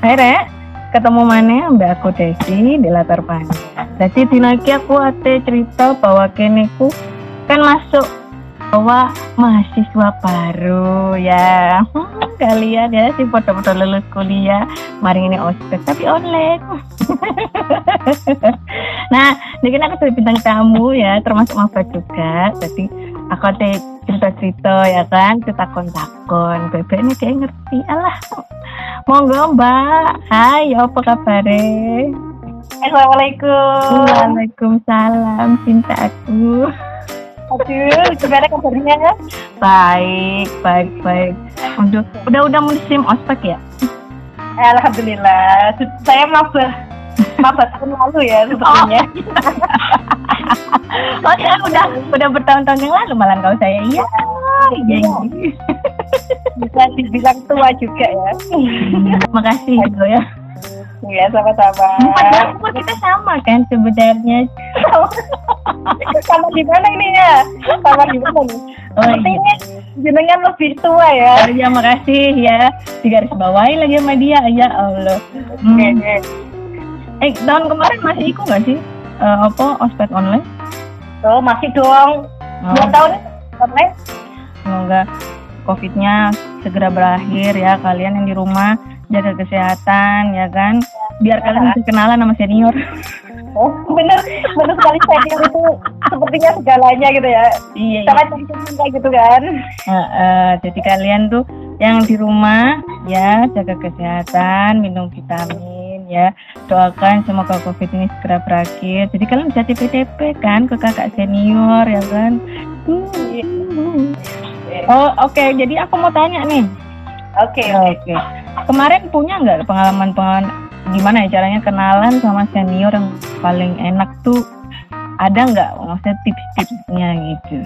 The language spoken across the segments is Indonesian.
Hai Rek, ketemu mana mbak aku Desi di latar pani. Jadi dinaki aku ate cerita bahwa kene ku kan masuk bahwa mahasiswa baru ya. Hmm, kalian ya si foto-foto lulus kuliah. Mari ini ospek tapi online. Nah ini kan aku sebagai bintang tamu ya termasuk maba juga. Jadi aku ada cerita-cerita ya kan? Kita takon-takon bebek ini kayak ngerti. Alah. Monggo mbak. Hai apa kabarnya Assalamualaikum. Waalaikumsalam. Cintaku Aduh, gimana kabarnya? baik baik baik. Udah udah udah musim ospek ya? Alhamdulillah. Saya maba maba tahun lalu ya sebetulnya. oh saya udah udah bertahun-tahun yang lalu malah kau saya iya iya iya. Bisa dibilang tua juga ya. makasih gitu ya Iya, sama-sama. empat umur kita sama kan sebenarnya sama di mana ini ya? Sama di mana nih? oh iya Sepertinya jenengan lebih tua ya. Oh, ya makasih ya digaris bawahi lagi sama dia ya Allah Oke, hmm. eh tahun kemarin masih ikut nggak sih Eh, apa ospek online Oh, masih dong. oh, Dua tahun online. semoga covidnya segera berakhir ya kalian yang di rumah jaga kesehatan ya kan biar kalian bisa kenalan sama senior Oh, bener, bener sekali senior itu sepertinya segalanya gitu ya. iya iya Sangat kayak gitu kan. Eh, eh, jadi kalian tuh yang di rumah ya jaga kesehatan minum vitamin ya doakan semoga covid ini segera berakhir jadi kalian bisa TP-TP kan ke kakak senior ya kan Hmm. oh oke jadi aku mau tanya nih Oke, Oke. Kemarin punya nggak pengalaman-pengalaman gimana ya caranya kenalan sama senior yang paling enak tuh ada nggak maksudnya tips-tipsnya gitu?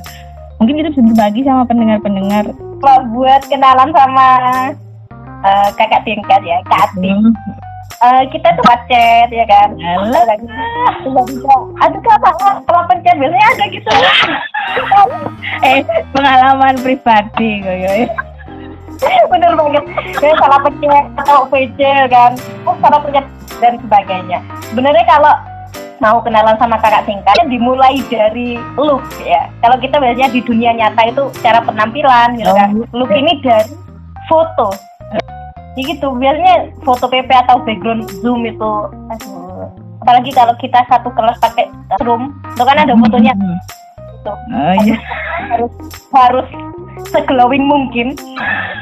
Mungkin kita bisa berbagi sama pendengar-pendengar. Kalau buat kenalan sama eh, kakak tingkat ya, Kak Ati. Hmm. Eh, kita tuh chat ya kan. Tiba-tiba, aduh kak, Pak, kalau pencet biasanya ada gitu. Eh pengalaman pribadi gue. Bener banget. Saya salah pencet atau VC kan. Oh, salah pencet dan sebagainya. Sebenarnya kalau mau kenalan sama kakak tingkat dimulai dari look ya. Kalau kita biasanya di dunia nyata itu cara penampilan gitu kan. Oh. Look ini dari foto. Ya gitu, biasanya foto PP atau background zoom itu aduh. apalagi kalau kita satu kelas pakai room itu kan ada fotonya Hmm. gitu Oh iya. harus harus seglowing mungkin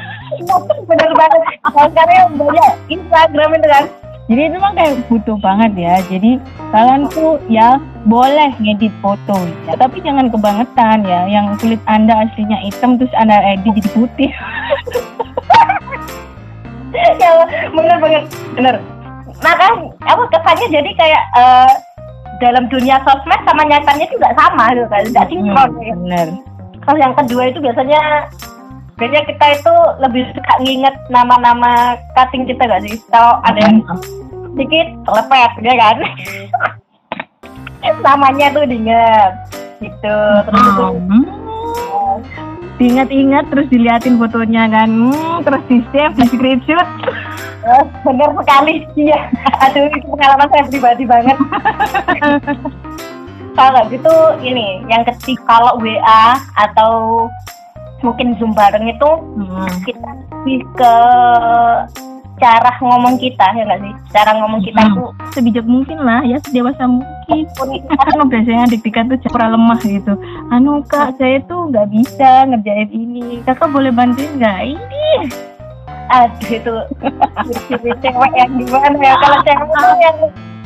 bener banget yang banyak Instagram itu kan Jadi itu mah kayak butuh banget ya. Jadi kalian tuh ya boleh ngedit foto ya, tapi jangan kebangetan ya. Yang kulit anda aslinya hitam terus anda edit jadi putih. ya bener banget bener maka apa kesannya jadi kayak eh, dalam dunia sosmed sama nyatanya itu nggak sama gitu kan nggak sinkron Hmm, ya. bener. Kalau yang kedua itu biasanya biasanya kita itu lebih suka nginget nama-nama cutting kita gak sih? Kalau ada yang sedikit lepet ya kan? Namanya tuh diinget gitu. Terus itu Hmm. Diingat-ingat terus diliatin fotonya kan, hmm, terus di save, di screenshot. eh, bener sekali iya. Aduh itu pengalaman saya pribadi banget. Kalau gitu ini yang ketiga kalau WA atau mungkin Zoom bareng itu Hmm. kita lebih ke cara ngomong kita ya nggak sih cara ngomong kita Hmm. itu Sebijak mungkin lah ya, sedewasa mungkin. Anu biasanya adik-adik tuh cara lemah gitu. Anu kak, saya tuh nggak bisa ngerjain ini. Kakak boleh bantuin nggak? Ini aduh itu ciri cewek yang gimana ya kalau cewek itu yang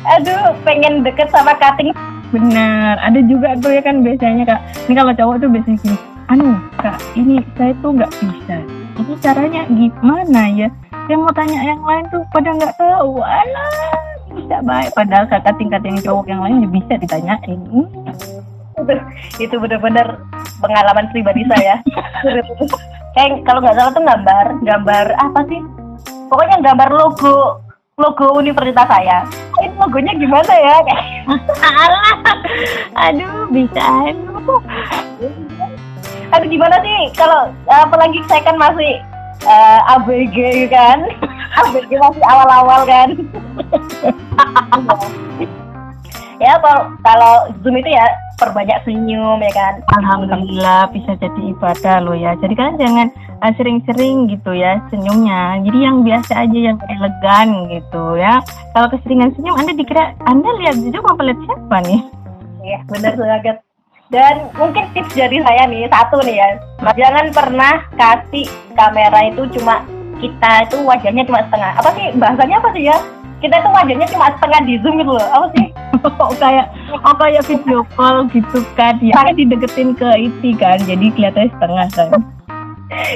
aduh pengen deket sama cutting Benar, ada juga tuh ya kan biasanya kak. Ini kalau cowok tuh biasanya gini, anu kak, ini saya tuh nggak bisa. Ini caranya gimana ya? Saya mau tanya yang lain tuh pada nggak tahu. Alah, bisa baik. Padahal kakak tingkat yang cowok yang lain ya bisa ditanyain. Itu, bener-bener pengalaman pribadi saya kayak kalau nggak salah tuh gambar gambar apa sih pokoknya gambar logo logo universitas saya ini logonya gimana ya kayak Alah, aduh bisa anu. aduh gimana sih kalau apalagi saya kan masih eh, ABG kan Update masih awal-awal kan. ya kalau kalau Zoom itu ya perbanyak senyum ya kan. Alhamdulillah bisa jadi ibadah loh ya. Jadi kalian jangan uh, sering-sering gitu ya senyumnya. Jadi yang biasa aja yang elegan gitu ya. Kalau keseringan senyum Anda dikira Anda lihat juga apa lihat siapa nih? Iya benar banget. Dan mungkin tips dari saya nih satu nih ya, jangan pernah kasih kamera itu cuma kita itu wajahnya cuma setengah. Apa sih bahasanya apa sih ya? Kita itu wajahnya cuma setengah di zoom gitu loh. Apa sih? oh kayak oh kayak video call gitu kan. Ya kan dideketin ke itu kan. Jadi kelihatannya setengah kan.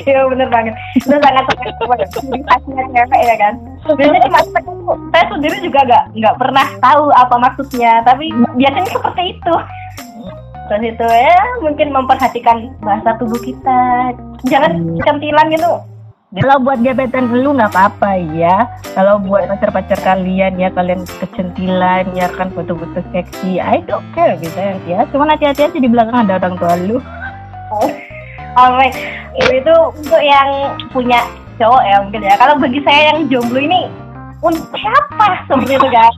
Iya bener banget. Itu sangat sangat ciri cewek ya kan. Biasanya cuma setengah saya sendiri juga nggak nggak pernah tahu apa maksudnya. Tapi biasanya seperti itu terus itu ya mungkin memperhatikan bahasa tubuh kita jangan cantilan gitu kalau buat gebetan lu nggak apa-apa ya. Kalau buat pacar-pacar kalian ya kalian kecentilan ya kan foto-foto seksi, I don't care gitu ya. ya. Cuman hati-hati aja di belakang ada orang tua lu. Alright, itu untuk yang punya cowok ya mungkin ya. Kalau bagi saya yang jomblo ini untuk siapa seperti itu kan?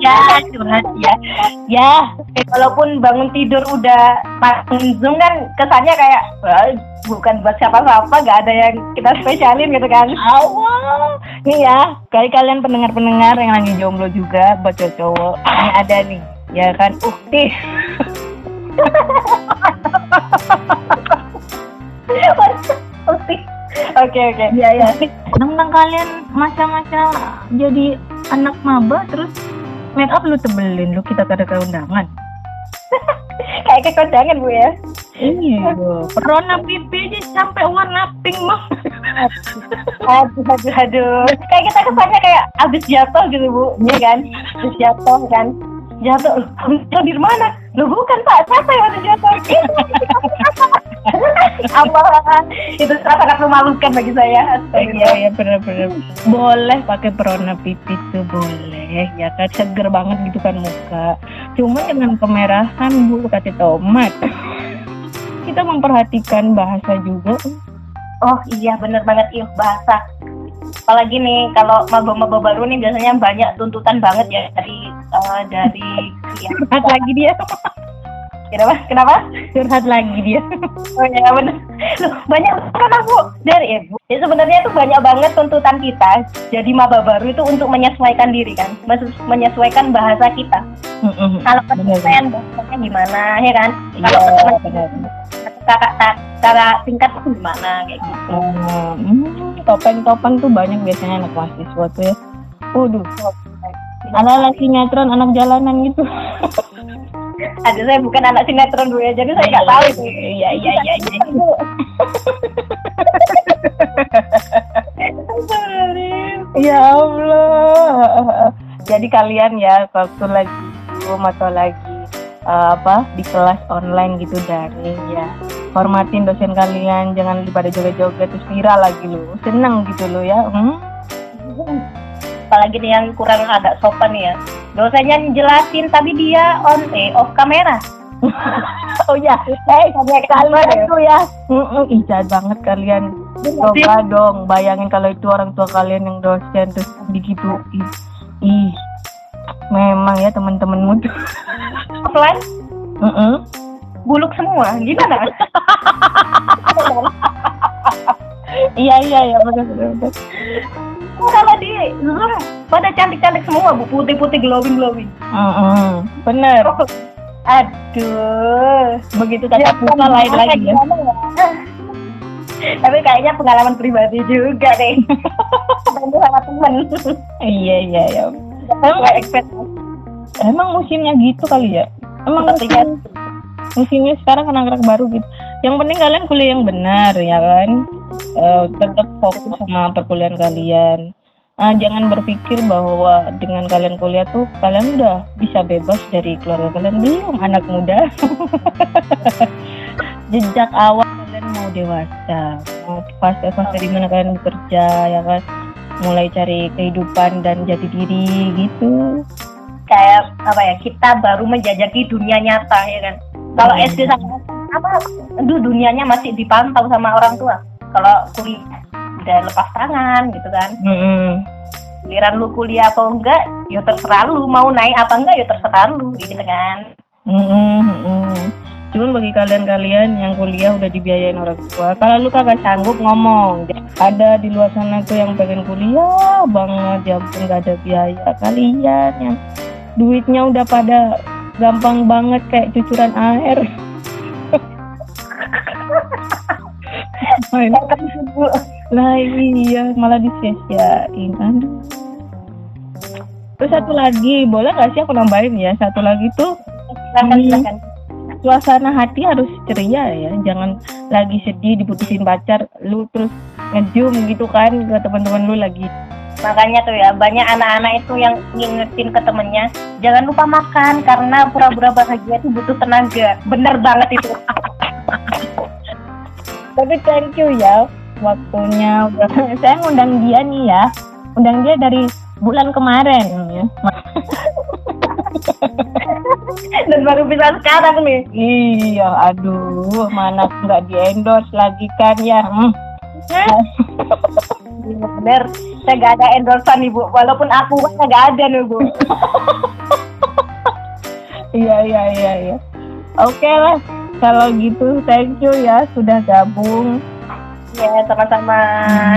Ya curhat ya. Ya eh, walaupun bangun tidur udah pasang zoom kan kesannya kayak bukan buat siapa-siapa gak ada yang kita spesialin gitu kan. Awal nih ya kali kalian pendengar-pendengar yang lagi jomblo juga buat cowok ini ada nih ya kan? Ukti. Oke oke. Iya ya. Tentang kalian masa-masa jadi anak maba terus make up lu tebelin lu kita kada ke undangan kayak ke kondangan bu ya? Iya perona pipi aja sampai warna pink mah aduh aduh aduh kayak kita kesannya kayak abis jatuh gitu bu. Iya kan? Abis jatuh kan? Jatuh. Jatuh di mana? Lu bukan pak. Siapa yang abis jatuh apa itu sangat memalukan bagi saya. Iya iya benar-benar boleh pakai perona pipi tuh boleh. Ya kan seger banget gitu kan muka. Cuma dengan kemerahan bu kata tomat. Kita memperhatikan bahasa juga. Oh iya bener banget. Iya bahasa. Apalagi nih kalau maba-maba baru nih biasanya banyak tuntutan banget ya dari uh, dari ya. lagi dia Kenapa? Kenapa? Curhat lagi dia. Oh ya benar. Loh, banyak kan aku dari ibu. Ya sebenarnya itu banyak banget tuntutan kita. Jadi maba baru itu untuk menyesuaikan diri kan, Maksud menyesuaikan bahasa kita. Mm-hmm. Kalau penyesuaian bahasanya gimana, ya kan? Iya, Kalau benar. Kakak cara tingkat itu gimana kayak gitu. Hmm, topeng-topeng tuh banyak biasanya anak mahasiswa tuh ya. Waduh. Anak-anak sinetron, anak jalanan gitu. ada saya bukan anak sinetron bu ya. Jadi saya nggak tahu itu. Iya iya iya iya. Ya Allah. Jadi kalian ya waktu lagi rumah atau lagi uh, apa di kelas online gitu daring ya. Hormatin dosen kalian jangan pada joget-joget terus viral lagi lo seneng gitu lo ya. Hmm? Apalagi nih yang kurang agak sopan ya. Dosennya jelasin tapi dia on eh off kamera. Oh ya eh kalian itu ya. ih jahat banget kalian. Coba dong bayangin kalau itu orang tua kalian yang dosen terus begitu ih, ih memang ya teman-temanmu tuh. Offline? Mm -mm. buluk semua gimana iya iya iya betul kalau di Zoom pada cantik-cantik semua bu. Putih-putih glowing glowing mm -hmm. bener oh, aduh begitu tatap ya, muka lain lagi ya, ya. tapi kayaknya pengalaman pribadi juga deh. Ketemu sama temen. Iya iya ya emang emang musimnya gitu kali ya? Emang musim, musimnya sekarang anak-anak baru gitu. Yang penting kalian kuliah yang benar ya kan uh, tetap fokus sama perkuliahan kalian. Uh, jangan berpikir bahwa dengan kalian kuliah tuh kalian udah bisa bebas dari keluarga kalian. Belum anak muda. Jejak awal kalian mau dewasa. Mau fase-fase mana kalian bekerja ya kan? Mulai cari kehidupan dan jati diri gitu. Kayak apa ya kita baru menjajaki dunia nyata ya kan? Kalau hmm. SD sama apa? Aduh dunianya masih dipantau sama orang tua kalau kuliah udah lepas tangan gitu kan giliran lu kuliah atau enggak ya terserah lu mau naik apa enggak ya terserah lu gitu kan mm-mm. Cuman bagi kalian-kalian yang kuliah udah dibiayain orang tua, kalau lu kagak sanggup ngomong, ada di luar sana tuh yang pengen kuliah banget, ya ampun nggak ada biaya. Kalian yang duitnya udah pada gampang banget kayak cucuran air. Main. Lah iya, malah disia-siain. Aduh. Terus satu lagi, boleh nggak sih aku nambahin ya? Satu lagi tuh silakan silakan suasana hati harus ceria ya jangan lagi sedih diputusin pacar lu terus ngejum gitu kan ke teman-teman lu lagi makanya tuh ya banyak anak-anak itu yang ngingetin ke temennya jangan lupa makan karena pura-pura bahagia itu butuh tenaga bener banget itu tapi thank you ya waktunya. Saya ngundang dia nih ya. Undang dia dari bulan kemarin ya. Dan baru bisa sekarang nih. Iya aduh mana nggak di endorse lagi kan ya hmm. Iya, bener saya gak ada endorsean ibu walaupun aku kan gak ada nih bu. Iya iya iya iya. Oke lah kalau gitu thank you ya sudah gabung ya sama-sama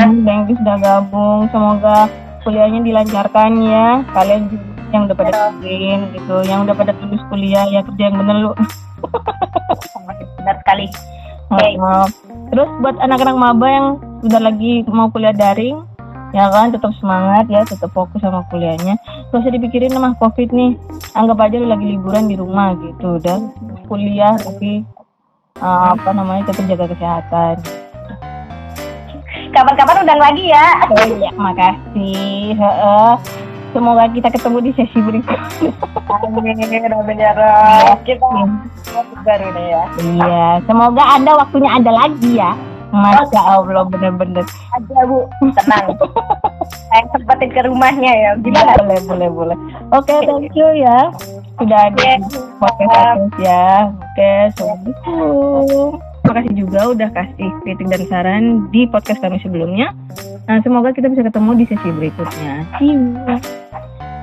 Hmm, thank you sudah gabung. Semoga kuliahnya dilancarkan ya. Kalian juga yang udah pada bikin gitu, yang udah pada lulus kuliah ya kerja yang bener lu. benar sekali. Heeh. Terus buat anak-anak maba yang sudah lagi mau kuliah daring, ya kan tetap semangat ya, tetap fokus sama kuliahnya. Gak usah dipikirin sama covid nih. Anggap aja lu lagi liburan di rumah gitu, dan kuliah tapi eh, apa namanya tetap jaga kesehatan. kapan-kapan undang lagi ya Oh iya, makasih. Heeh. Semoga kita ketemu di sesi berikutnya. amin amin ya Rob. kita baru deh ya Iya, semoga Anda waktunya ada lagi ya. Masya Allah, bener-bener. aja bu tenang saya sempetin ke rumahnya ya gimana Boleh, boleh, boleh. Oke, thank you ya. Sudah ada di podcast ya. Oke, Assalamualaikum. Terima kasih juga udah kasih kritik dan saran di podcast kami sebelumnya. Nah, semoga kita bisa ketemu di sesi berikutnya. See you.